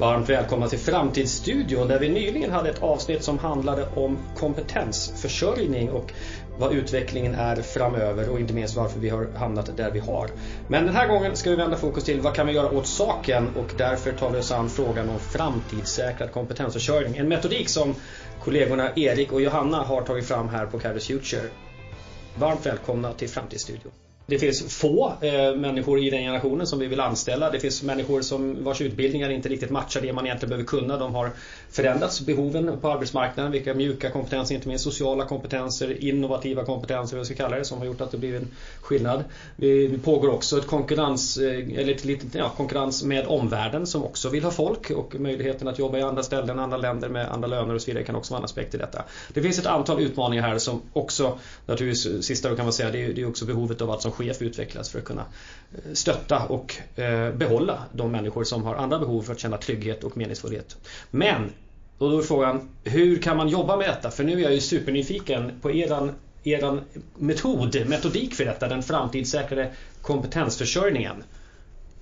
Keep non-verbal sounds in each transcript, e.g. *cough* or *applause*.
Varmt välkomna till Framtidsstudion där vi nyligen hade ett avsnitt som handlade om kompetensförsörjning och vad utvecklingen är framöver och inte minst varför vi har hamnat där vi har. Men den här gången ska vi vända fokus till vad kan vi göra åt saken och därför tar vi oss an frågan om framtidssäkrad kompetensförsörjning. En metodik som kollegorna Erik och Johanna har tagit fram här på Cadus Future. Varmt välkomna till Framtidsstudion. Det finns få eh, människor i den generationen som vi vill anställa. Det finns människor som vars utbildningar inte riktigt matchar det man egentligen behöver kunna. De har förändrats, behoven på arbetsmarknaden. Vilka mjuka kompetenser, inte minst sociala kompetenser, innovativa kompetenser, vad vi ska kalla det, som har gjort att det blivit en skillnad. Det pågår också ett konkurrens, eh, eller ett litet, ja, konkurrens med omvärlden som också vill ha folk och möjligheten att jobba i andra ställen, andra länder med andra löner och så vidare kan också vara en aspekt i detta. Det finns ett antal utmaningar här som också, naturligtvis sista kan man säga, det är, det är också behovet av att som chef utvecklas för att kunna eh, stötta och eh, behålla de människor som har andra behov för att känna trygghet och meningsfullhet. Men, och då är frågan, hur kan man jobba med detta? För nu är jag ju supernyfiken på eran eran metod, metodik för detta, den framtidssäkrade kompetensförsörjningen.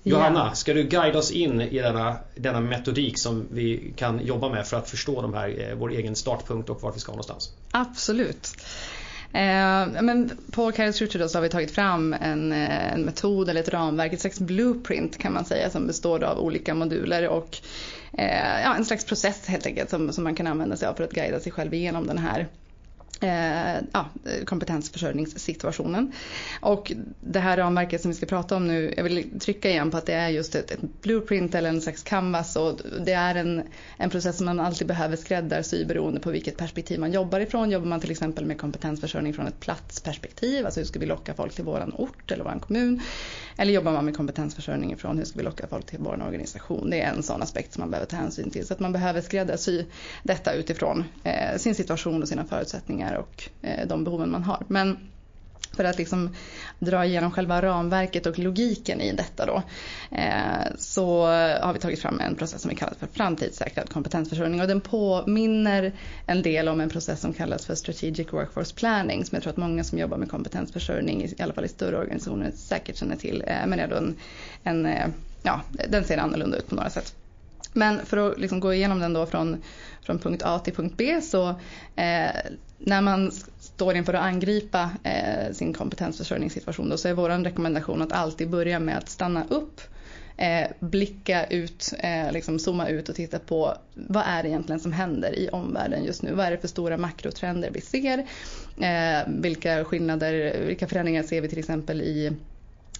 Johanna, ska du guida oss in i denna, denna metodik som vi kan jobba med för att förstå de här, eh, vår egen startpunkt och vart vi ska någonstans? Absolut. Eh, men på Kairos Future så har vi tagit fram en, eh, en, metod eller ett ramverk, ett slags blueprint kan man säga som består av olika moduler och eh, ja, en slags process helt enkelt som, som man kan använda sig av för att guida sig själv igenom den här eh, ja, kompetensförsörjningssituationen. Och det här ramverket som vi ska prata om nu, jag vill trycka igen på att det är just ett, ett blueprint eller en slags canvas och det är en, en process som man alltid behöver skräddarsy beroende på vilket perspektiv man jobbar ifrån. Jobbar man till exempel med kompetensförsörjning från ett platsperspektiv, alltså hur ska vi locka folk till våran ort eller våran kommun? Eller jobbar man med kompetensförsörjning ifrån hur ska vi locka folk till vår organisation? Det är en sån aspekt som man behöver ta hänsyn till. Så att man behöver skräddarsy detta utifrån eh, sin situation och sina förutsättningar och eh, de behoven man har. Men för att liksom dra igenom själva ramverket och logiken i detta då, eh, så har vi tagit fram en process som vi kallar för framtidssäkrad kompetensförsörjning och den påminner en del om en process som kallas för strategic workforce planning som jag tror att många som jobbar med kompetensförsörjning, i alla fall i större organisationer, säkert känner till. Eh, men är då en, en, ja, den ser annorlunda ut på några sätt. Men för att liksom gå igenom den då från, från punkt A till punkt B så eh, när man står inför att angripa eh, sin kompetensförsörjningssituation då, så är vår rekommendation att alltid börja med att stanna upp eh, blicka ut, eh, liksom zooma ut och titta på vad är det egentligen som händer i omvärlden just nu? Vad är det för stora makrotrender vi ser? Eh, vilka skillnader, vilka förändringar ser vi till exempel i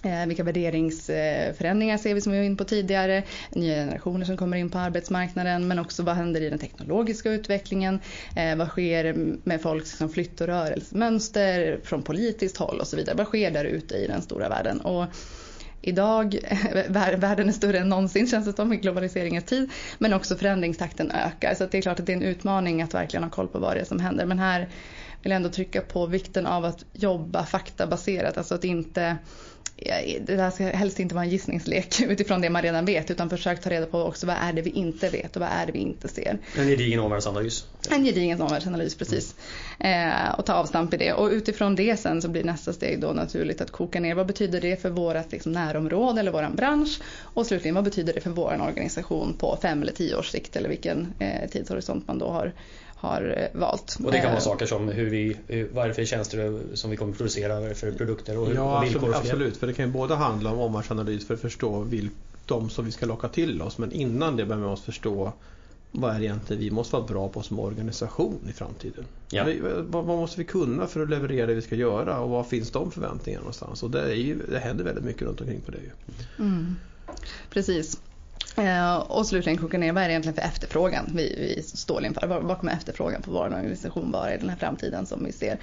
Eh, vilka värderingsförändringar ser vi som vi var inne på tidigare? Nya generationer som kommer in på arbetsmarknaden men också vad händer i den teknologiska utvecklingen? Eh, vad sker med folks liksom, flytt och rörelsemönster från politiskt håll och så vidare? Vad sker där ute i den stora världen? Och Idag, *laughs* världen är större än någonsin känns det som i globaliseringens tid. Men också förändringstakten ökar. Så det är klart att det är en utmaning att verkligen ha koll på vad det är som händer. Men här vill jag ändå trycka på vikten av att jobba faktabaserat. Alltså att inte det här ska helst inte vara en gissningslek *laughs* utifrån det man redan vet utan försök ta reda på också vad är det vi inte vet och vad är det vi inte ser. En gedigen omvärldsanalys. En gedigen omvärldsanalys, precis. Eh, och ta avstamp i det. Och utifrån det sen så blir nästa steg då naturligt att koka ner vad betyder det för vårt liksom, närområde eller våran bransch och slutligen vad betyder det för vår organisation på fem eller tio års sikt eller vilken eh, tidshorisont man då har har eh, valt. Och det kan vara eh, saker som hur vi, vad är det för tjänster som vi kommer att producera, vad är det för produkter och, ja, villkor absolut, absolut, för det kan ju både handla om omvärldsanalys för att förstå de som vi ska locka till oss men innan det behöver vi oss förstå vad är det egentligen vi måste vara bra på som organisation i framtiden? Ja. Vad, vad, måste vi kunna för att leverera det vi ska göra och var finns de förväntningarna någonstans? Och det, är ju, det händer väldigt mycket runt omkring på det. Ju. Mm. Precis. Eh, och slutligen koka ner vad är det egentligen för efterfrågan vi, vi står inför? Vad kommer efterfrågan på vår organisation vara i den här framtiden som vi ser?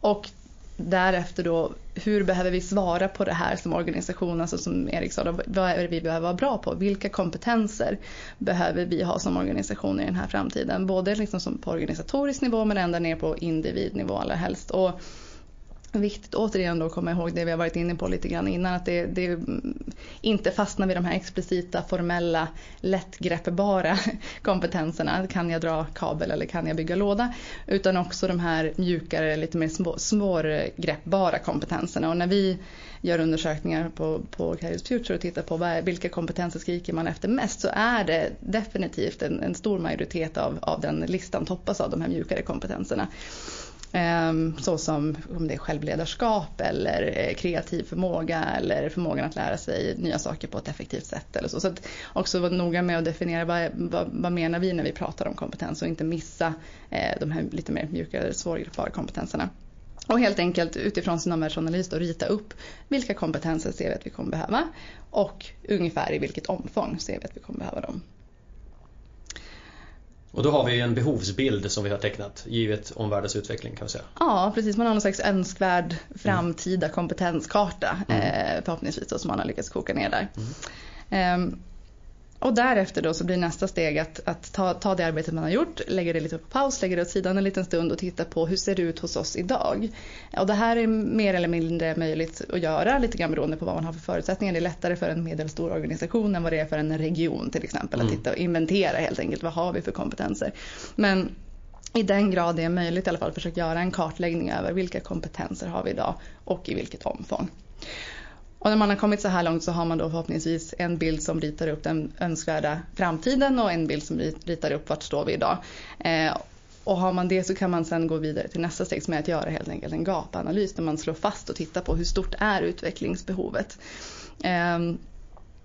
Och därefter då, hur behöver vi svara på det här som organisation? Alltså som Erik sa, då, vad är det vi behöver vara bra på? Vilka kompetenser behöver vi ha som organisation i den här framtiden? Både liksom som på organisatorisk nivå men ända ner på individnivå allra helst. Och viktigt återigen då att komma ihåg det vi har varit inne på lite grann innan. Att det, det inte fastna vid de här explicita, formella, lättgreppbara kompetenserna. Kan jag dra kabel eller kan jag bygga låda? Utan också de här mjukare, lite mer svårgreppbara kompetenserna. Och när vi gör undersökningar på, på Kairos Future och tittar på vad, vilka kompetenser skriker man efter mest så är det definitivt en, en stor majoritet av, av den listan toppas av de här mjukare kompetenserna. Ehm, såsom så som om det är självledarskap eller eh, kreativ förmåga eller förmågan att lära sig nya saker på ett effektivt sätt. Eller så. så att också vara noga med att definiera vad, vad, vad menar vi när vi pratar om kompetens och inte missa eh, de här lite mer mjukare, svårgripbara kompetenserna. Och helt enkelt utifrån sin omvärldsanalys då rita upp vilka kompetenser ser vi att vi kommer behöva och ungefär i vilket omfång ser vi att vi kommer behöva dem. Och då har vi en behovsbild som vi har tecknat givet omvärldens utveckling kan vi säga. Ja precis, man har någon slags önskvärd framtida kompetenskarta mm. eh, förhoppningsvis då, som man har lyckats koka ner där. Mm. Och därefter då så blir nästa steg att, att ta, ta det arbetet man har gjort, lägga det lite på paus, lägga det åt sidan en liten stund och titta på hur ser det ut hos oss idag. Och det här är mer eller mindre möjligt att göra lite grann beroende på vad man har för förutsättningar. Det är lättare för en medelstor organisation än vad det är för en region till exempel. Att mm. titta och inventera helt enkelt, vad har vi för kompetenser. Men i den grad det är möjligt i alla fall försöka göra en kartläggning över vilka kompetenser har vi idag och i vilket omfång. Och när man har kommit så här långt så har man då förhoppningsvis en bild som ritar upp den önskvärda framtiden och en bild som ritar upp vart står vi idag. Eh, och har man det så kan man sen gå vidare till nästa steg som är att göra helt enkelt en gapanalys där man slår fast och tittar på hur stort är utvecklingsbehovet. Eh,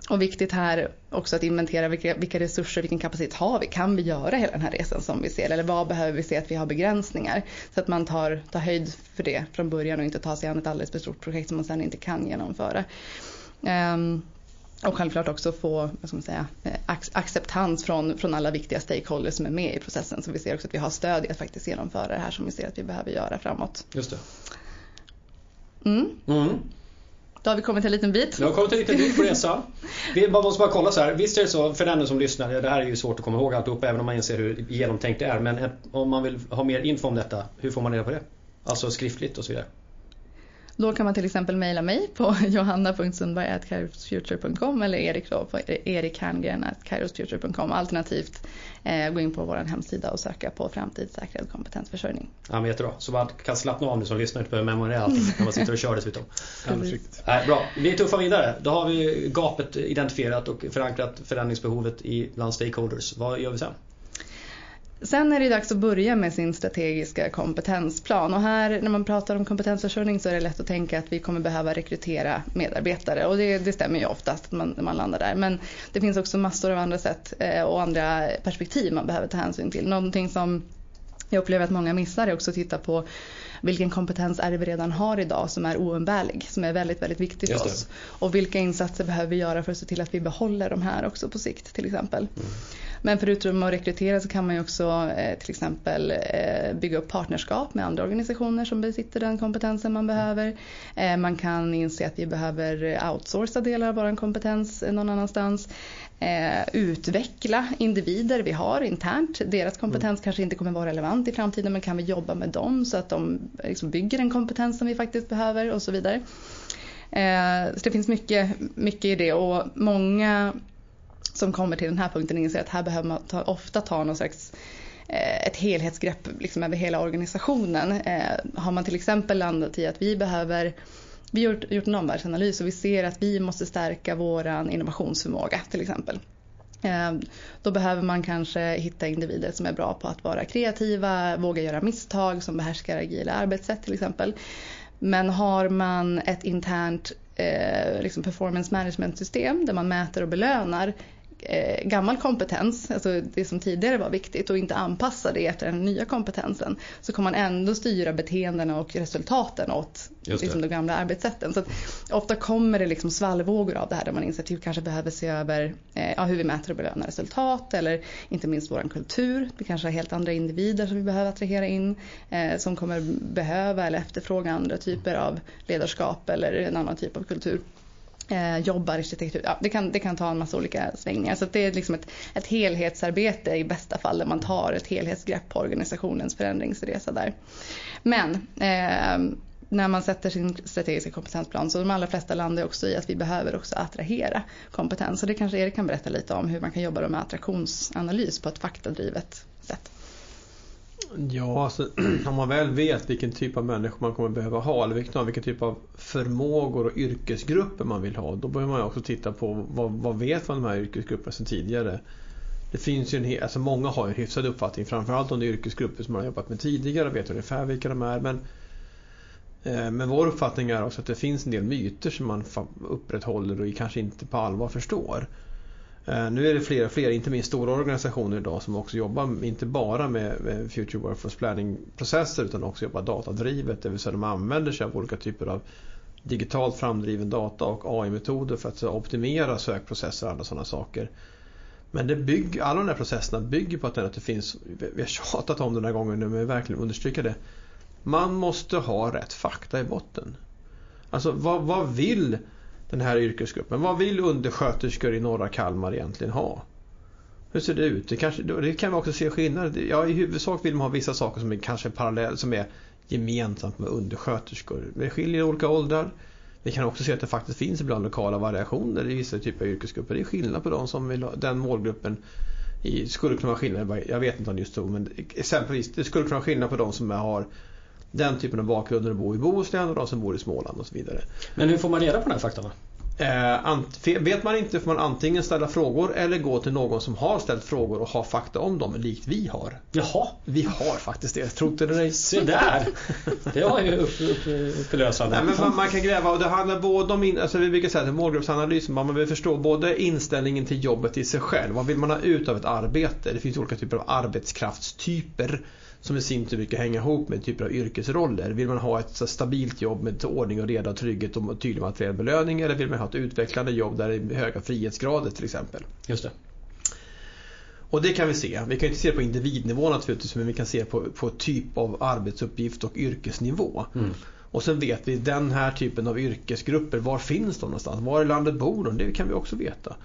och viktigt här också att inventera vilka, vilka, resurser, vilken kapacitet har vi? Kan vi göra hela den här resan som vi ser? Eller vad behöver vi se att vi har begränsningar? Så att man tar, tar höjd för det från början och inte tar sig an ett alldeles för stort projekt som man sen inte kan genomföra. Um, och självklart också få vad ska man säga, eh, acceptans från, från alla viktiga stakeholders som är med i processen. Så vi ser också att vi har stöd i att faktiskt genomföra det här som vi ser att vi behöver göra framåt. Just det. Mm. Mm. Då har vi kommit en liten bit. Vi har kommit en liten bit på resan. Vi måste bara kolla så här. Visst är det så, för den som lyssnar, det här är ju svårt att komma ihåg alltihop även om man inser hur genomtänkt det är. Men om man vill ha mer info om detta, hur får man reda på det? Alltså skriftligt och så vidare. Då kan man till exempel mejla mig på *laughs* johanna.sundberg.kairosfuture.com eller Erik då på erikherngren.kairosfuture.com alternativt eh, gå in på vår hemsida och söka på framtidssäkrad kompetensförsörjning. Ja, men jättebra. Så man kan slappna av nu som lyssnar, inte behöver memorera allting *laughs* när man sitter och kör dessutom. Ja, bra. Vi tuffar vidare. Då har vi gapet identifierat och förankrat förändringsbehovet i bland stakeholders. Vad gör vi sen? Sen är det dags att börja med sin strategiska kompetensplan och här när man pratar om kompetensförsörjning så är det lätt att tänka att vi kommer behöva rekrytera medarbetare och det, det stämmer ju oftast när man, man landar där. Men det finns också massor av andra sätt eh, och andra perspektiv man behöver ta hänsyn till. Någonting som jag upplever att många missar är också att titta på vilken kompetens är det vi redan har idag som är oumbärlig, som är väldigt, väldigt viktig för oss. Och vilka insatser behöver vi göra för att se till att vi behåller de här också på sikt till exempel. Mm. Men förutom att rekrytera så kan man ju också eh, till exempel eh, bygga upp partnerskap med andra organisationer som besitter den kompetensen man behöver. Eh, man kan inse att vi behöver outsourca delar av vår kompetens någon annanstans. Utveckla individer vi har internt. Deras kompetens mm. kanske inte kommer vara relevant i framtiden men kan vi jobba med dem så att de liksom bygger den kompetens som vi faktiskt behöver och så vidare. så det finns mycket, mycket i det och många som kommer till den här punkten inser att här behöver man ta, ofta ta någon slags eh, ett helhetsgrepp liksom över hela organisationen. Eh, har man till exempel landat i att vi behöver vi har gjort, gjort en omvärldsanalys och vi ser att vi måste stärka vår innovationsförmåga till exempel. Eh, då behöver man kanske hitta individer som är bra på att vara kreativa, våga göra misstag, som behärskar agila arbetssätt till exempel. Men har man ett internt eh, liksom performance management system där man mäter och belönar eh, gammal kompetens, alltså det som tidigare var viktigt och inte anpassa det efter den nya kompetensen så kommer man ändå styra beteendena och resultaten åt liksom, de gamla arbetssätten. Så ofta kommer det liksom svallvågor av det här där man inser att vi kanske behöver se över eh, ja, hur vi mäter och belönar resultat eller inte minst vår kultur. Vi kanske har helt andra individer som vi behöver attrahera in eh, som kommer behöva eller efterfråga andra typer av ledarskap eller en annan typ av kultur eh, jobbarkitektur. Ja, det, kan, det kan ta en massa olika svängningar. Så det är liksom ett, ett helhetsarbete i bästa fall där man tar ett helhetsgrepp på organisationens förändringsresa där. Men eh, när man sätter sin strategiska kompetensplan så de allra flesta landar också i att vi behöver också attrahera kompetens. Och det kanske Erik kan berätta lite om hur man kan jobba med attraktionsanalys på ett faktadrivet sätt. Ja, alltså, *clears throat* om man väl vet vilken typ av människor man kommer behöva ha eller vilken, vilken typ av förmågor och yrkesgrupper man vill ha. Då behöver man också titta på vad, vad vet man om de här yrkesgrupperna sedan tidigare. Det finns ju en, alltså många har en hyfsad uppfattning, framförallt om det är yrkesgrupper som man har jobbat med tidigare och vet ungefär vilka de är. Men, eh, men vår uppfattning är också att det finns en del myter som man upprätthåller och kanske inte på allvar förstår. Eh, nu är det fler och fler, inte minst stora organisationer idag som också jobbar inte bara med Future Workforce Planning-processer utan också jobbar datadrivet. Det vill säga de använder sig av olika typer av digitalt framdriven data och AI-metoder för att optimera sökprocesser och andra sådana saker. Men det bygger, alla de här processerna bygger på att det finns, vi har tjatat om det den här gången nu men jag vill verkligen understryka det. Man måste ha rätt fakta i botten. Alltså vad, vad vill den här yrkesgruppen. Vad vill undersköterskor i norra Kalmar egentligen ha? Hur ser det ut? Det, kanske, det kan vi också se skillnader. Ja, I huvudsak vill man ha vissa saker som är kanske parallell, som är gemensamt med undersköterskor. Det skiljer i olika åldrar. Vi kan också se att det faktiskt finns ibland lokala variationer i vissa typer av yrkesgrupper. Det är skillnad på de som vill ha, den målgruppen i, skulle kunna vara skillnad, jag vet inte om det är just så, men exempelvis det skulle kunna vara skillnad på de som har den typen av bakgrunder och bor i Bohuslän och de som bor i Småland och så vidare. Men hur får man reda på den här faktan? Eh, vet man inte får man antingen ställa frågor eller gå till någon som har ställt frågor och har fakta om dem, likt vi har. Jaha. Vi har faktiskt det, tro det eller ej. Se där! Det var ju upp, upp, upplösande. Nej, men man, man, kan gräva och det handlar både om, in, alltså vi brukar säga att målgruppsanalys, man vill förstå både inställningen till jobbet i sig själv, vad vill man ha ut av ett arbete? Det finns olika typer av arbetskraftstyper som i sin tur brukar hänga ihop med typer av yrkesroller. Vill man ha ett stabilt jobb med ordning och reda, trygghet och tydlig materiell belöning eller vill man ha ett utvecklande jobb där det är höga frihetsgrader till exempel. Just det. Och det kan vi se. Vi kan inte se det på individnivå naturligtvis men vi kan se på, på typ av arbetsuppgift och yrkesnivå. Mm. Och sen vet vi den här typen av yrkesgrupper, var finns de någonstans? Var i landet bor de? Det kan vi också veta.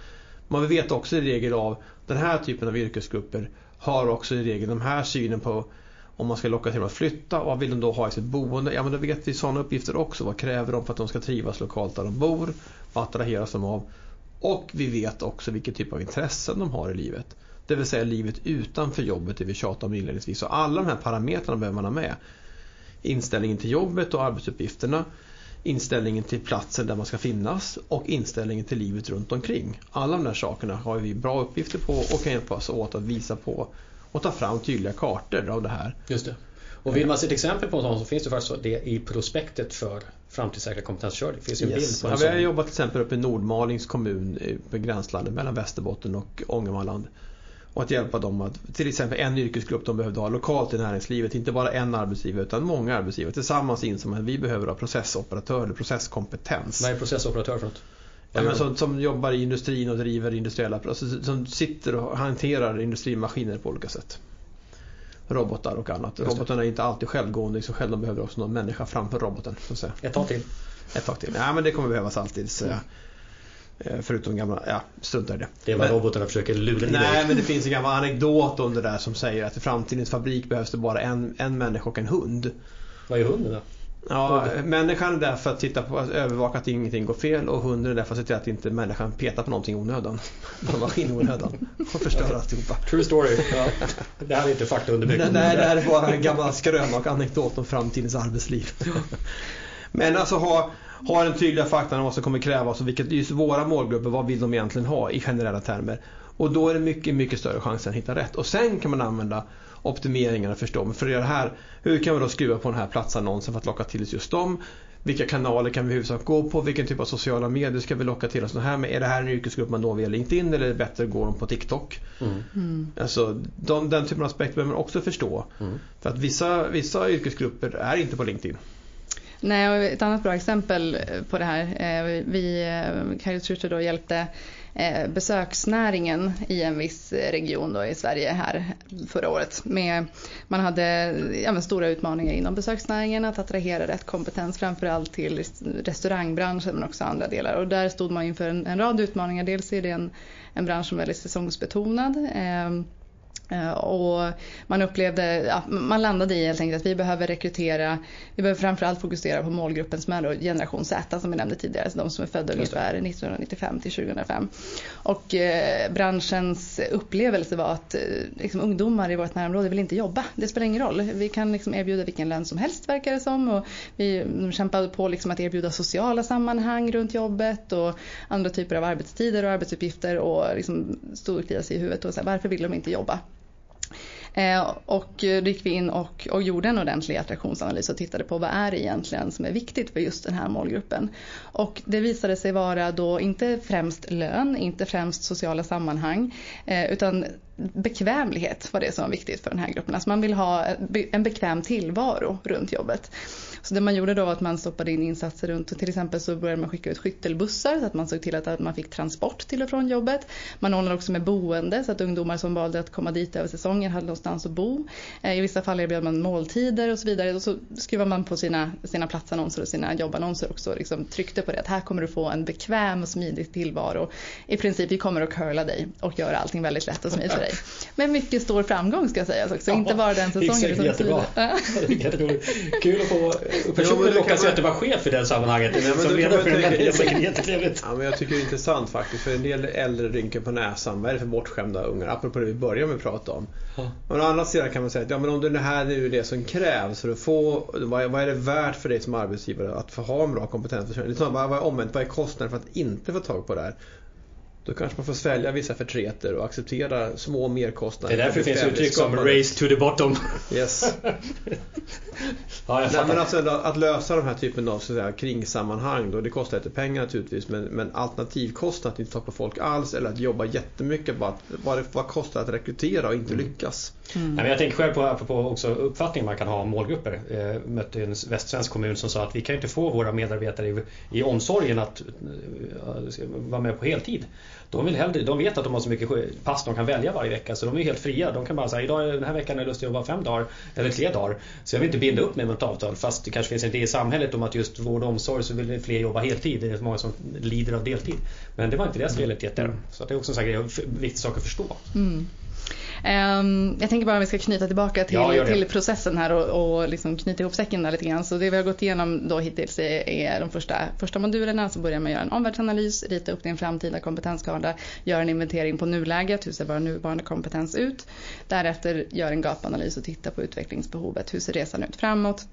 Man vet också i regel av den här typen av yrkesgrupper har också i regel de här synen på om man ska locka till dem att flytta, vad vill de då ha i sitt boende? Ja men då vet vi sådana uppgifter också. Vad kräver de för att de ska trivas lokalt där de bor? Vad attraheras de av? Och vi vet också vilken typ av intressen de har i livet. Det vill säga livet utanför jobbet, det vi tjatade om inledningsvis. Så alla de här parametrarna behöver man ha med. Inställningen till jobbet och arbetsuppgifterna, inställningen till platsen där man ska finnas och inställningen till livet runt omkring. Alla de här sakerna har vi bra uppgifter på och kan hjälpa oss åt att visa på och ta fram tydliga kartor av det här. Just det. Och vill man se ett exempel på en sån så finns det faktiskt det i prospektet för framtidssäkra kompetensförsörjning. Det finns en yes. bild på en ja, Vi har jobbat till exempel uppe i Nordmalings kommun på gränslandet mellan Västerbotten och Ångermanland. Och att hjälpa dem att, till exempel en yrkesgrupp de behövde ha lokalt i näringslivet, inte bara en arbetsgivare utan många arbetsgivare tillsammans insåg att vi behöver ha processoperatör eller processkompetens. Vad är processoperatör för något? Ja, men som, som jobbar i industrin och driver industriella alltså, som sitter och hanterar industrimaskiner på olika sätt. Robotar och annat. Robotarna är inte alltid självgående i sig själva. De behöver också någon människa framför roboten. Så att säga. Ett tag till. Ett tag till. Ja, men det kommer behövas alltid. Så, mm. Förutom gamla, ja strunta i det. Det är vad men, robotarna försöker lura i Nej men det finns en gammal anekdot om det där som säger att i framtidens fabrik behövs det bara en, en människa och en hund. Vad är hunden då? Ja, människan är där för att titta på, att övervaka att ingenting går fel och hunden är där för att se till att inte människan petar på någonting i onödan. *laughs* På maskin i onödan. Och förstör alltihopa. True story. Ja. Det här är inte fakta underbyggt. Nej, nej, det här är bara en gammal skröna och anekdot om framtidens arbetsliv. *laughs* Men alltså ha, ha den tydliga faktan om vad som kommer krävas och vilket just våra målgrupper, vad vill de egentligen ha i generella termer. Och då är det mycket, mycket större chans att hitta rätt. Och sen kan man använda optimeringarna förstå. Men för att göra det här, hur kan vi då skruva på den här platsannonsen för att locka till oss just dem? Vilka kanaler kan vi i huvudsak gå på? Vilken typ av sociala medier ska vi locka till oss? här med, är det här en yrkesgrupp man når via LinkedIn eller är det bättre att gå dem på TikTok? Mm. Mm. Alltså, de, den typen av aspekter behöver man också förstå. Mm. För att vissa, vissa yrkesgrupper är inte på LinkedIn. Nej, och ett annat bra exempel eh, på det här. Eh, vi, eh, Kairos Trutter då hjälpte besöksnäringen i en viss region då i Sverige här förra året. Med, man hade ja, stora utmaningar inom besöksnäringen att attrahera rätt kompetens framförallt till restaurangbranschen men också andra delar. Och där stod man inför en, en rad utmaningar. Dels är det en, en bransch som är väldigt säsongsbetonad. Eh, och man upplevde, ja, man landade i helt enkelt att vi behöver rekrytera, vi behöver framförallt fokusera på målgruppen som är då generation Z som vi nämnde tidigare, alltså de som är födda ungefär 1995 till 2005. Och eh, branschens upplevelse var att eh, liksom, ungdomar i vårt närområde vill inte jobba. Det spelar ingen roll. Vi kan liksom, erbjuda vilken lön som helst verkar det som. Och vi kämpade på liksom, att erbjuda sociala sammanhang runt jobbet och andra typer av arbetstider och arbetsuppgifter och liksom, stod och kliade sig i huvudet och så här, varför vill de inte jobba? Eh, och eh, då gick vi in och, och gjorde en ordentlig attraktionsanalys och tittade på vad är det egentligen som är viktigt för just den här målgruppen. Och det visade sig vara då inte främst lön, inte främst sociala sammanhang, eh, utan bekvämlighet var det som var viktigt för den här gruppen. Alltså man vill ha en bekväm tillvaro runt jobbet. Så det man gjorde då var att man stoppade in insatser runt, till exempel så började man skicka ut skyttelbussar så att man såg till att man fick transport till och från jobbet. Man ordnade också med boende så att ungdomar som valde att komma dit över säsongen hade någonstans att bo. Eh, I vissa fall erbjöd man måltider och så vidare. Och så skruvade man på sina, sina platsannonser och sina jobbannonser också liksom tryckte på det att här kommer du få en bekväm och smidig tillvaro. I princip vi kommer att curla dig och göra allting väldigt lätt och smidigt dig. Med mycket stor framgång ska sägas också, ja, inte bara den säsongen. Utan jättebra. Kul att få personen lockas ju inte vara chef i det sammanhanget. Nej, men som ledare för det är jättetrevligt. Ja, men jag tycker det är intressant faktiskt. För en del äldre rynkar på näsan. Vad är det för bortskämda ungar? Apropå det vi började med att prata om. Ja. Men å andra sidan kan man säga att ja, men om det här är det som krävs för att få, vad är, vad är det värt för dig som arbetsgivare att få ha en bra kompetensförsörjning? Vad är omvänt, vad är kostnaden för att inte få tag på det här? Då kanske man får svälja vissa förtreter och acceptera små merkostnader. Det är därför det finns uttryck som race to the bottom. Yes. *laughs* ja, Nej, men alltså, att lösa de här typen av så säga, kringsammanhang då, det kostar lite pengar naturligtvis men, men alternativkostnad att inte ta på folk alls eller att jobba jättemycket på att vad, det, vad kostar att rekrytera och inte mm. lyckas. Mm. Nej, jag tänker själv på, på också uppfattning man kan ha om målgrupper. Jag eh, mötte en västsvensk kommun som sa att vi kan inte få våra medarbetare i, i omsorgen att uh, vara med på heltid. De, vill hellre, de vet att de har så mycket pass de kan välja varje vecka så de är helt fria. De kan bara säga idag, den här veckan är jag lust att jobba fem dagar eller tre dagar. Så jag vill inte binda upp mig med ett avtal fast det kanske finns en idé i samhället om att just vård och omsorg så vill fler jobba heltid. Det är många som lider av deltid. Men det var inte deras realitet där. Så det är också en viktig sak att förstå. Mm. Um, jag tänker bara om vi ska knyta tillbaka till, ja, till processen här och, och liksom knyta ihop säcken där lite grann. Så det vi har gått igenom då hittills är, är de första, första modulerna. Så börjar man göra en omvärldsanalys, rita upp din framtida kompetenskarta, göra en inventering på nuläget, hur ser vår nuvarande kompetens ut? Därefter gör en gapanalys och titta på utvecklingsbehovet, hur ser resan ut framåt?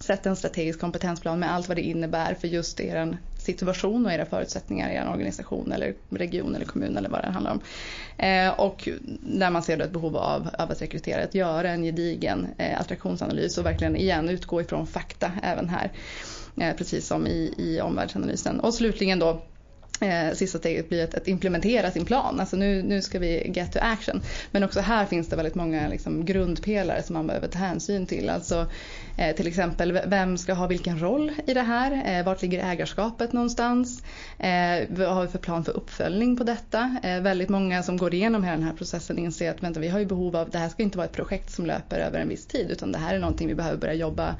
Sätt en strategisk kompetensplan med allt vad det innebär för just er situation och era förutsättningar i er organisation eller region eller kommun eller vad det handlar om. Eh, och där man ser ett behov av, av att rekrytera, att göra en gedigen eh, attraktionsanalys och verkligen igen utgå ifrån fakta även här. Eh, precis som i, i omvärldsanalysen. Och slutligen då Eh, sista steget blir att, att, implementera sin plan. Alltså nu, nu ska vi get to action. Men också här finns det väldigt många liksom, grundpelare som man behöver ta hänsyn till. Alltså, eh, till exempel vem ska ha vilken roll i det här? Eh, vart ligger ägarskapet någonstans? Eh, vad har vi för plan för uppföljning på detta? Eh, väldigt många som går igenom hela den här processen inser att vänta, vi har ju behov av, det här ska inte vara ett projekt som löper över en viss tid utan det här är någonting vi behöver börja jobba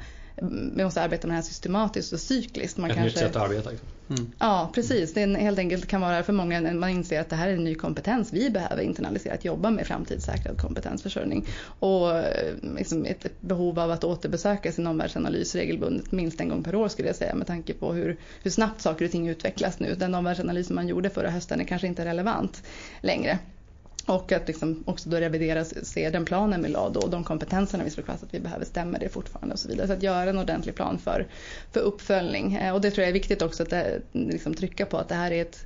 vi måste arbeta med det här systematiskt och cykliskt. Man Ett kanske... nytt sätt att arbeta. Liksom. Mm. Ja, precis. Det är helt enkelt kan vara för många när man inser att det här är en ny kompetens vi behöver internalisera, att jobba med framtidssäkrad kompetensförsörjning. Och eh, liksom ett behov av att återbesöka sin omvärldsanalys regelbundet, minst en gång per år skulle jag säga, med tanke på hur, hur snabbt saker och ting utvecklas nu. Den omvärldsanalys man gjorde förra hösten är kanske inte relevant längre. Och att liksom också då revidera, se den planen vi la då och de kompetenserna vi slog fast att vi behöver, stämmer det fortfarande och så vidare. Så att göra en ordentlig plan för, för uppföljning. Eh, och det tror jag är viktigt också att det, liksom trycka på att det här är ett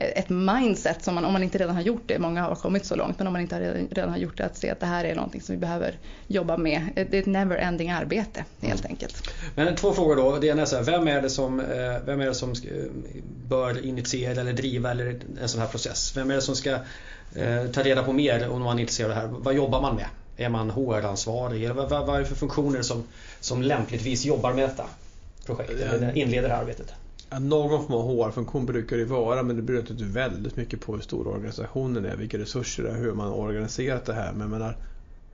ett mindset som man, om man inte redan har gjort det, många har kommit så långt, men om man inte redan, har gjort det, att se att det här är någonting som vi behöver jobba med. Det är ett never ending arbete helt mm. enkelt. Men två frågor då. Det ena är så här, vem är det som, eh, vem är det som bör initiera eller driva eller en sån här process? Vem är det som ska eh, ta reda på mer om man är intresserad av det här. Vad jobbar man med? Är man HR-ansvarig? Eller vad, vad är det för funktioner som, som lämpligtvis jobbar med detta projekt? Eller inleder det här arbetet? Ja, någon form av HR-funktion brukar det vara men det beror inte väldigt mycket på hur stor organisationen är, vilka resurser det är, hur man har organiserat det här. Men menar,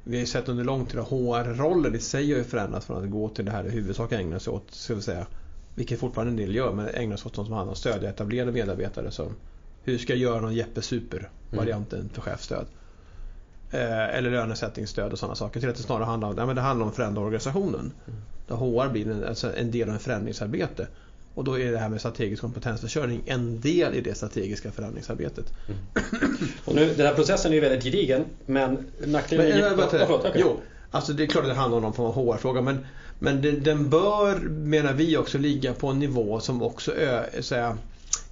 vi har ju sett under lång tid att HR-rollen i sig har ju förändrats från att gå till det här i huvudsak ägna sig åt, ska vi säga, vilket fortfarande en del gör, men ägna sig åt sånt som handlar om stödja etablerade medarbetare som hur ska jag göra någon Jeppe Super-varianten mm. för chefstöd? Eh, eller lönesättningsstöd och sådana saker till att det snarare handlar om, ja, men det handlar om att förändra organisationen. Mm. Där HR blir en, alltså en del av en förändringsarbete. Och då är det här med strategisk kompetensförsörjning en del i det strategiska förändringsarbetet. Mm. Och nu, den här processen är ju väldigt gedigen men nackdelen... Men, är... bara, oh, okay. Jo, alltså det är klart att det handlar om någon form av HR-fråga men, men det, den bör, menar vi, också ligga på en nivå som också ö, säga,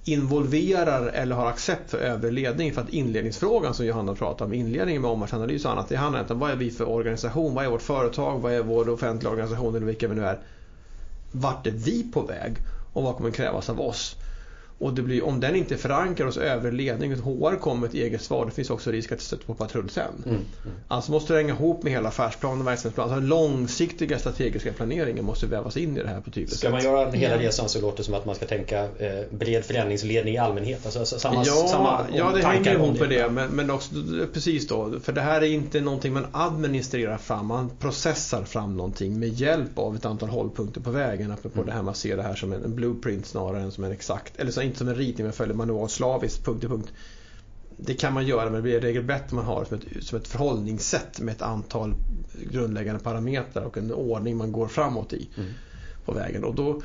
involverar eller har accept för övre ledning. För att inledningsfrågan som Johanna pratade om, inledningen med omvärldsanalys och annat, det handlar inte om vad är vi för organisation, vad är vårt företag, vad är vår offentliga organisation eller vilka vi nu är. Vart är vi på väg och vad kommer krävas av oss? Och det blir, om den inte förankrar hos övre ledning, utan HR kommer med ett eget svar, det finns också risk att det stöter på patrull sen. Mm, mm. Alltså måste det hänga ihop med hela affärsplanen och verksamhetsplanen. Alltså den långsiktiga strategiska planeringen måste vävas in i det här på tydligt Ska man göra hela resan så låter det som att man ska tänka eh, bred förändringsledning i allmänhet. Alltså, samma, ja, samma ja, det hänger ihop med det. Men, men också, precis då, för det här är inte någonting man administrerar fram. Man processar fram någonting med hjälp av ett antal hållpunkter på vägen. Apropå mm. det här man ser det här som en, en blueprint snarare än som en exakt, eller så inte som en ritning men följer manual slaviskt punkt till punkt. Det kan man göra men det blir i regel bättre om man har som ett, som ett förhållningssätt med ett antal grundläggande parametrar och en ordning man går framåt i mm. på vägen. Och då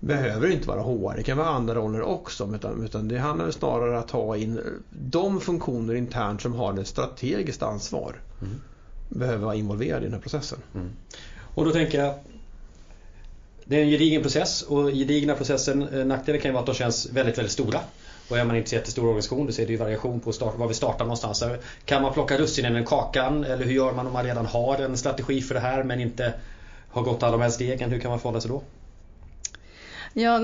behöver det inte vara HR, det kan vara andra roller också. Utan, utan det handlar snarare om att ta in de funktioner internt som har ett strategiskt ansvar. Mm. Behöver vara involverade i den här processen. Mm. Och då tänker jag det är en gedigen process och gedigna processen, eh, nackdelen kan ju vara att de känns väldigt, väldigt stora. Och är man inte så jättestor organisation så är det ju variation på start, var vi startar någonstans. Kan man plocka russinen ur kakan eller hur gör man om man redan har en strategi för det här men inte har gått alla de här stegen? Hur kan man förhålla sig då? Ja,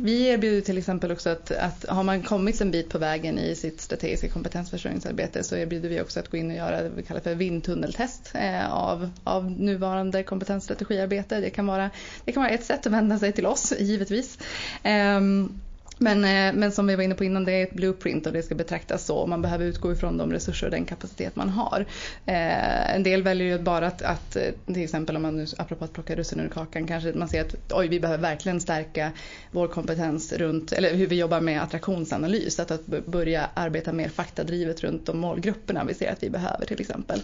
vi erbjuder till exempel också att, att har man kommit en bit på vägen i sitt strategiska kompetensförsörjningsarbete så erbjuder vi också att gå in och göra det vi kallar för vindtunneltest eh, av, av nuvarande kompetensstrategiarbete. Det kan, vara, det kan vara ett sätt att vända sig till oss, givetvis. Eh, men, eh, men som vi var inne på innan, det är ett blueprint och det ska betraktas så. Man behöver utgå ifrån de resurser och den kapacitet man har. Eh, en del väljer ju bara att, att, eh, till exempel om man nu, apropå att plocka russinen ur kakan, kanske man ser att oj, vi behöver verkligen stärka vår kompetens runt, eller hur vi jobbar med attraktionsanalys. Att, att börja arbeta mer faktadrivet runt de målgrupperna vi ser att vi behöver till exempel.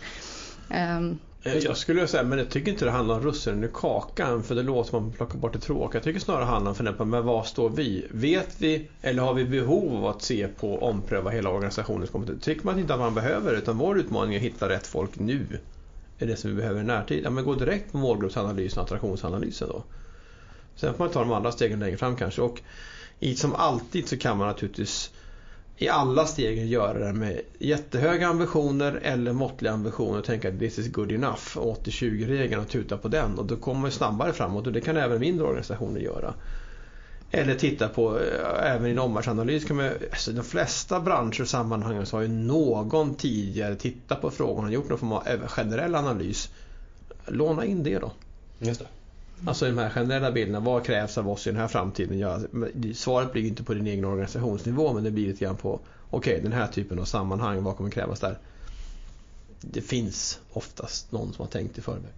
Eh, Eh, jag skulle säga, men jag tycker inte det handlar om russinen i kakan för det låter som att man plockar bort det tråkiga. Jag tycker snarare det handlar om att men var står vi? Vet vi eller har vi behov av att se på och ompröva hela organisationens kompetens? Tycker man inte att man behöver utan vår utmaning är att hitta rätt folk nu. är det som vi behöver i närtid. Ja, men gå direkt på målgruppsanalysen och attraktionsanalysen då. Sen får man ta de andra stegen längre fram kanske. Och i, som alltid så kan man naturligtvis i alla steg göra det med jättehöga ambitioner eller måttliga ambitioner och tänka att this is good enough, 80-20-regeln och tuta på den och då kommer man snabbare framåt och det kan även mindre organisationer göra. Eller titta på, eh, även i en omvärldsanalys, kan man, alltså de flesta branscher och sammanhang så har ju någon tidigare tittat på frågorna och gjort någon form av generell analys. Låna in det då. Just det. Alltså de här generella bilderna, vad krävs av oss i den här framtiden? Ja, svaret blir ju inte på din egen organisationsnivå men det blir lite grann på okej, okay, den här typen av sammanhang, vad kommer krävas där? Det finns oftast någon som har tänkt i förväg.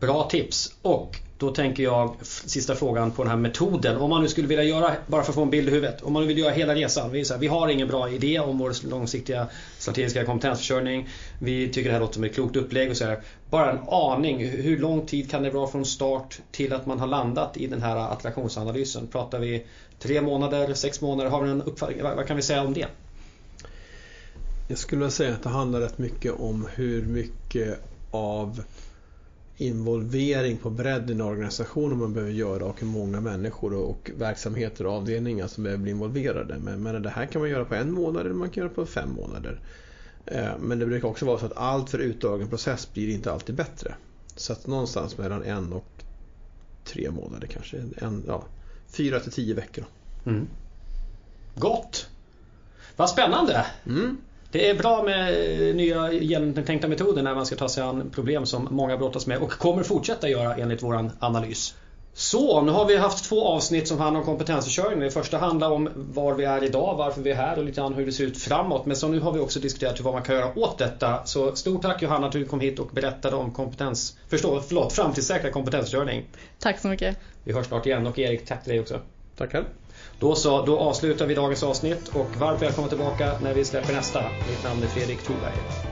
Bra tips och då tänker jag sista frågan på den här metoden. Om man nu skulle vilja göra, bara för att få en bild i huvudet, om man nu vill göra hela resan. Vi, här, vi har ingen bra idé om vår långsiktiga strategiska kompetensförsörjning. Vi tycker det här låter som ett klokt upplägg och så här. Bara en aning, hur lång tid kan det vara från start till att man har landat i den här attraktionsanalysen? Pratar vi tre månader, sex månader? Har vi en uppfattning? Vad kan vi säga om det? Jag skulle säga att det handlar rätt mycket om hur mycket av involvering på bredden i organisationen man behöver göra och hur många människor och verksamheter och avdelningar som behöver bli involverade. Men, men det här kan man göra på en månad eller man kan göra på fem månader. Eh, men det brukar också vara så att allt för utdragen process blir inte alltid bättre. Så att någonstans mellan en och tre månader kanske. En, ja, fyra till tio veckor. Mm. Gott! Vad spännande! Mm. Det är bra med nya genomtänkta metoder när man ska ta sig an problem som många brottas med och kommer fortsätta göra enligt våran analys. Så, nu har vi haft två avsnitt som handlar om kompetensförsörjning. Det första handlar om var vi är idag, varför vi är här och lite grann hur det ser ut framåt. Men så nu har vi också diskuterat vad man kan göra åt detta. Så stort tack Johanna att du kom hit och berättade om kompetens, förstå, förlåt, framtidssäkra kompetensförsörjning. Tack så mycket. Vi hörs snart igen och Erik, tack till dig också. Tackar. Då så, då avslutar vi dagens avsnitt och varmt välkomna tillbaka när vi släpper nästa. Mitt namn är Fredrik Thorberg.